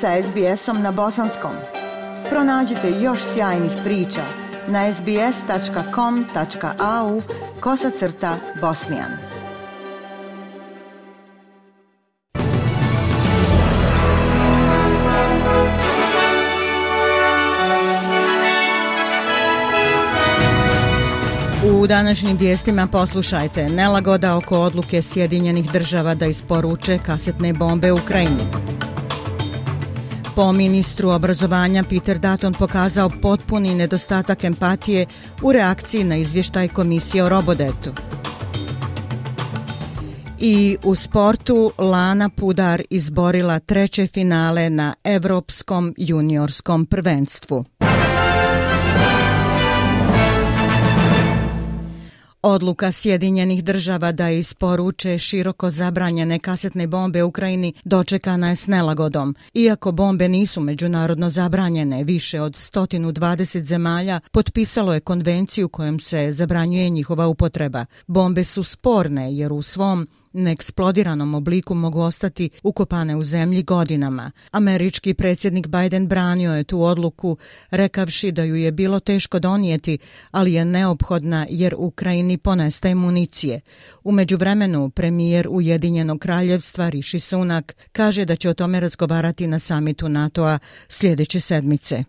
sa SBS-om na bosanskom. Pronađite još sjajnih priča na sbs.com.au kosacrta bosnijan. U današnjim vijestima poslušajte nelagoda oko odluke Sjedinjenih država da isporuče kasetne bombe Ukrajini. Po ministru obrazovanja Peter Dutton pokazao potpuni nedostatak empatije u reakciji na izvještaj komisije o Robodetu. I u sportu Lana Pudar izborila treće finale na Evropskom juniorskom prvenstvu. Odluka Sjedinjenih država da isporuče široko zabranjene kasetne bombe Ukrajini dočekana je s nelagodom. Iako bombe nisu međunarodno zabranjene, više od 120 zemalja potpisalo je konvenciju kojom se zabranjuje njihova upotreba. Bombe su sporne jer u svom neeksplodiranom obliku mogu ostati ukopane u zemlji godinama. Američki predsjednik Biden branio je tu odluku, rekavši da ju je bilo teško donijeti, ali je neophodna jer Ukrajini ponestaje municije. U međuvremenu, premijer Ujedinjenog kraljevstva Rishi Sunak kaže da će o tome razgovarati na samitu NATO-a sljedeće sedmice.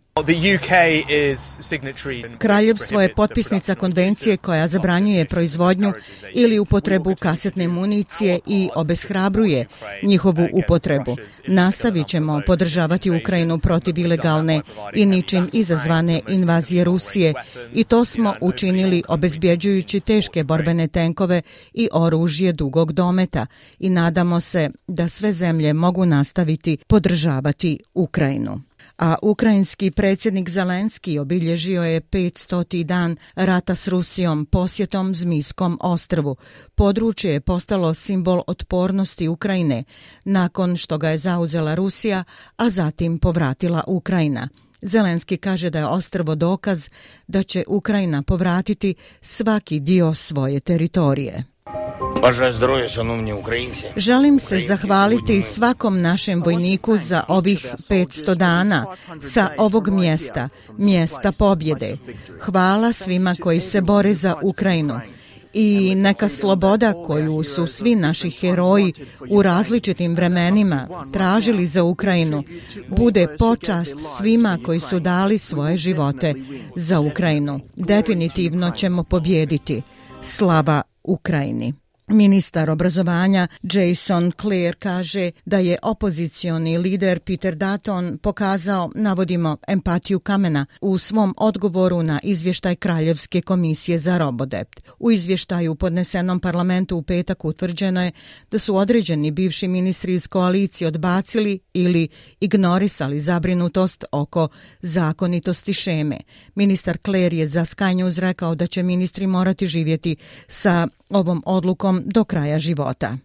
Kraljevstvo je potpisnica konvencije koja zabranjuje proizvodnju ili upotrebu kasetne municije i obeshrabruje njihovu upotrebu. Nastavit ćemo podržavati Ukrajinu protiv ilegalne i ničim izazvane invazije Rusije. i to smo učinili obezbjeđujući teške borbene tenkove i oružje dugog dometa. I nadamo se da sve zemlje mogu nastaviti podržavati Ukrajinu a ukrajinski predsjednik Zelenski obilježio je 500. dan rata s Rusijom posjetom Zmijskom ostrvu. Područje je postalo simbol otpornosti Ukrajine nakon što ga je zauzela Rusija, a zatim povratila Ukrajina. Zelenski kaže da je ostrvo dokaz da će Ukrajina povratiti svaki dio svoje teritorije. Želim se zahvaliti svakom našem vojniku za ovih 500 dana sa ovog mjesta, mjesta pobjede. Hvala svima koji se bore za Ukrajinu. I neka sloboda koju su svi naši heroji u različitim vremenima tražili za Ukrajinu bude počast svima koji su dali svoje živote za Ukrajinu. Definitivno ćemo pobjediti. Slava Ukrajini. Ministar obrazovanja Jason Clear kaže da je opozicioni lider Peter Dutton pokazao, navodimo, empatiju kamena u svom odgovoru na izvještaj Kraljevske komisije za Robodept. U izvještaju podnesenom parlamentu u petak utvrđeno je da su određeni bivši ministri iz koalicije odbacili ili ignorisali zabrinutost oko zakonitosti šeme. Ministar Clare je za Sky News rekao da će ministri morati živjeti sa ovom odlukom do kraja života.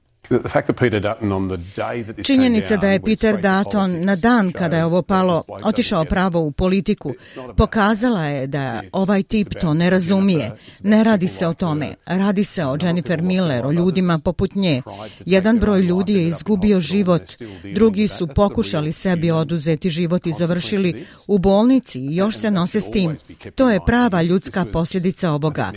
Činjenica da je Peter Dutton na dan kada je ovo palo otišao pravo u politiku pokazala je da ovaj tip to ne razumije. Ne radi se o tome. Radi se o Jennifer Miller, o ljudima poput nje. Jedan broj ljudi je izgubio život, drugi su pokušali sebi oduzeti život i završili u bolnici i još se nose s tim. To je prava ljudska posljedica ovoga.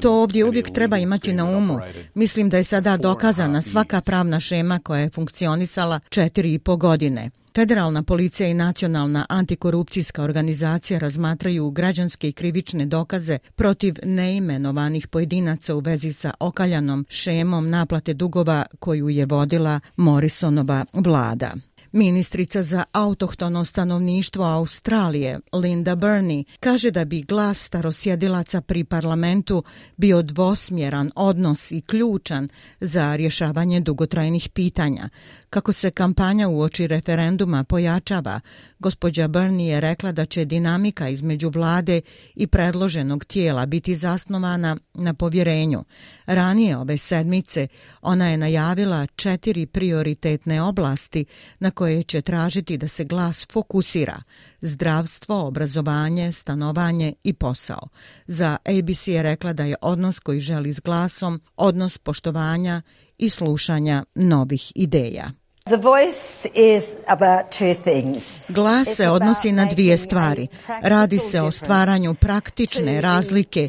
To ovdje uvijek treba imati na umu. Mislim da je sada dokazana svaka pravna šema koja je funkcionisala četiri i po godine. Federalna policija i nacionalna antikorupcijska organizacija razmatraju građanske i krivične dokaze protiv neimenovanih pojedinaca u vezi sa okaljanom šemom naplate dugova koju je vodila Morrisonova vlada. Ministrica za autohtono stanovništvo Australije, Linda Burney, kaže da bi glas starosjedilaca pri parlamentu bio dvosmjeran odnos i ključan za rješavanje dugotrajnih pitanja. Kako se kampanja u oči referenduma pojačava, gospođa Burney je rekla da će dinamika između vlade i predloženog tijela biti zasnovana na povjerenju. Ranije ove sedmice ona je najavila četiri prioritetne oblasti na koje će tražiti da se glas fokusira – zdravstvo, obrazovanje, stanovanje i posao. Za ABC je rekla da je odnos koji želi s glasom odnos poštovanja i slušanja novih ideja. Glas se odnosi na dvije stvari. Radi se o stvaranju praktične razlike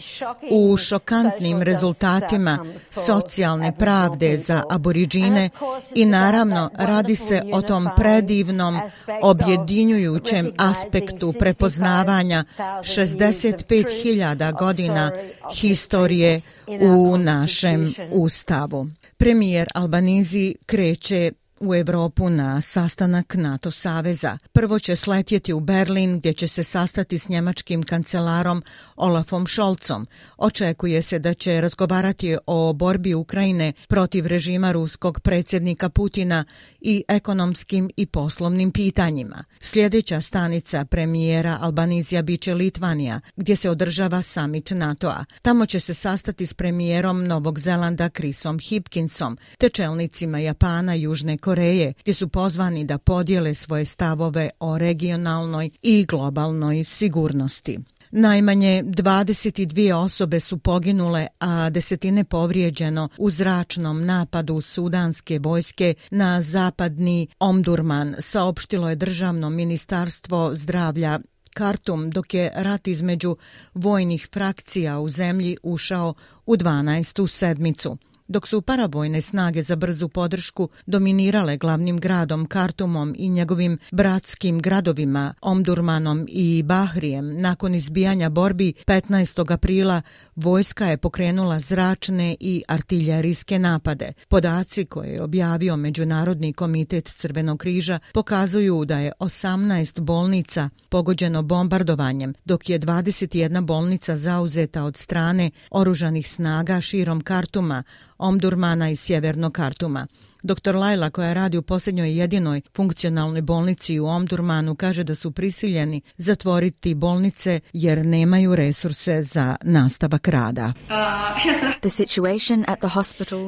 u šokantnim rezultatima socijalne pravde za aboriđine i naravno radi se o tom predivnom objedinjujućem aspektu prepoznavanja 65.000 godina historije u našem ustavu. Premijer Albanizi kreće u Evropu na sastanak NATO saveza. Prvo će sletjeti u Berlin gdje će se sastati s njemačkim kancelarom Olafom Scholzom. Očekuje se da će razgovarati o borbi Ukrajine protiv režima ruskog predsjednika Putina i ekonomskim i poslovnim pitanjima. Sljedeća stanica premijera Albanizija biće Litvanija, gdje se održava summit NATO-a. Tamo će se sastati s premijerom Novog Zelanda Krisom Hipkinsom, te čelnicima Japana, Južne Koreje, Koreje, gdje su pozvani da podijele svoje stavove o regionalnoj i globalnoj sigurnosti. Najmanje 22 osobe su poginule, a desetine povrijeđeno u zračnom napadu sudanske vojske na zapadni Omdurman, saopštilo je državno ministarstvo zdravlja Kartum, dok je rat između vojnih frakcija u zemlji ušao u 12. sedmicu dok su paravojne snage za brzu podršku dominirale glavnim gradom Kartumom i njegovim bratskim gradovima Omdurmanom i Bahrijem. Nakon izbijanja borbi 15. aprila vojska je pokrenula zračne i artiljerijske napade. Podaci koje je objavio Međunarodni komitet Crvenog križa pokazuju da je 18 bolnica pogođeno bombardovanjem, dok je 21 bolnica zauzeta od strane oružanih snaga širom Kartuma, Omdurmana i Sjevernog Kartuma. Dr. Lajla, koja radi u posljednjoj jedinoj funkcionalnoj bolnici u Omdurmanu, kaže da su prisiljeni zatvoriti bolnice jer nemaju resurse za nastavak rada.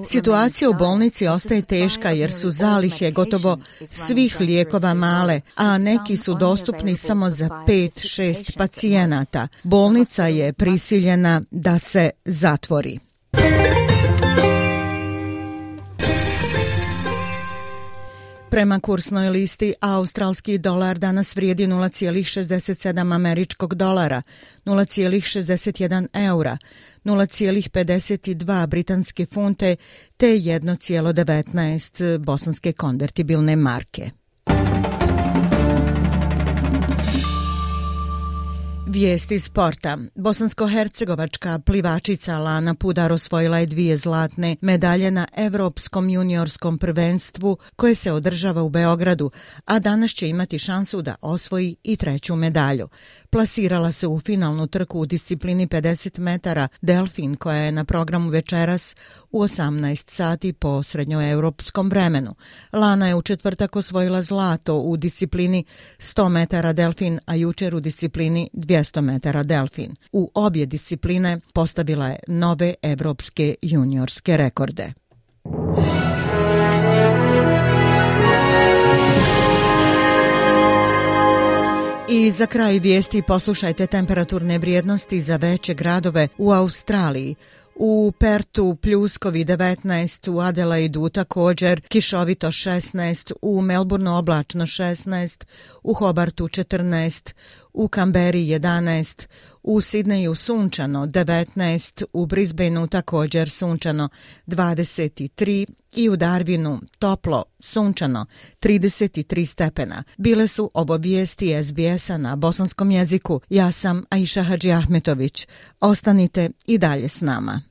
Situacija u bolnici ostaje teška jer su zalihe gotovo svih lijekova male, a neki su dostupni samo za 5-6 pacijenata. Bolnica je prisiljena da se zatvori. Prema kursnoj listi, australski dolar danas vrijedi 0,67 američkog dolara, 0,61 eura, 0,52 britanske funte te 1,19 bosanske konvertibilne marke. Vijesti sporta. Bosansko-hercegovačka plivačica Lana Pudar osvojila je dvije zlatne medalje na Evropskom juniorskom prvenstvu koje se održava u Beogradu, a danas će imati šansu da osvoji i treću medalju. Plasirala se u finalnu trku u disciplini 50 metara Delfin koja je na programu večeras u 18 sati po srednjoevropskom vremenu. Lana je u četvrtak osvojila zlato u disciplini 100 metara Delfin, a jučer u disciplini 200 metara Delfin. U obje discipline postavila je nove evropske juniorske rekorde. I za kraj vijesti poslušajte temperaturne vrijednosti za veće gradove u Australiji. U Pertu pljuskovi 19, u Adelaidu također kišovito 16, u Melbourneu oblačno 16, u Hobartu 14, u Kamberi 11, u Sidneju sunčano 19, u Brisbaneu također sunčano 23 i u Darwinu toplo sunčano 33 stepena. Bile su ovo vijesti SBS-a na bosanskom jeziku. Ja sam Aisha Hadži Ahmetović. Ostanite i dalje s nama.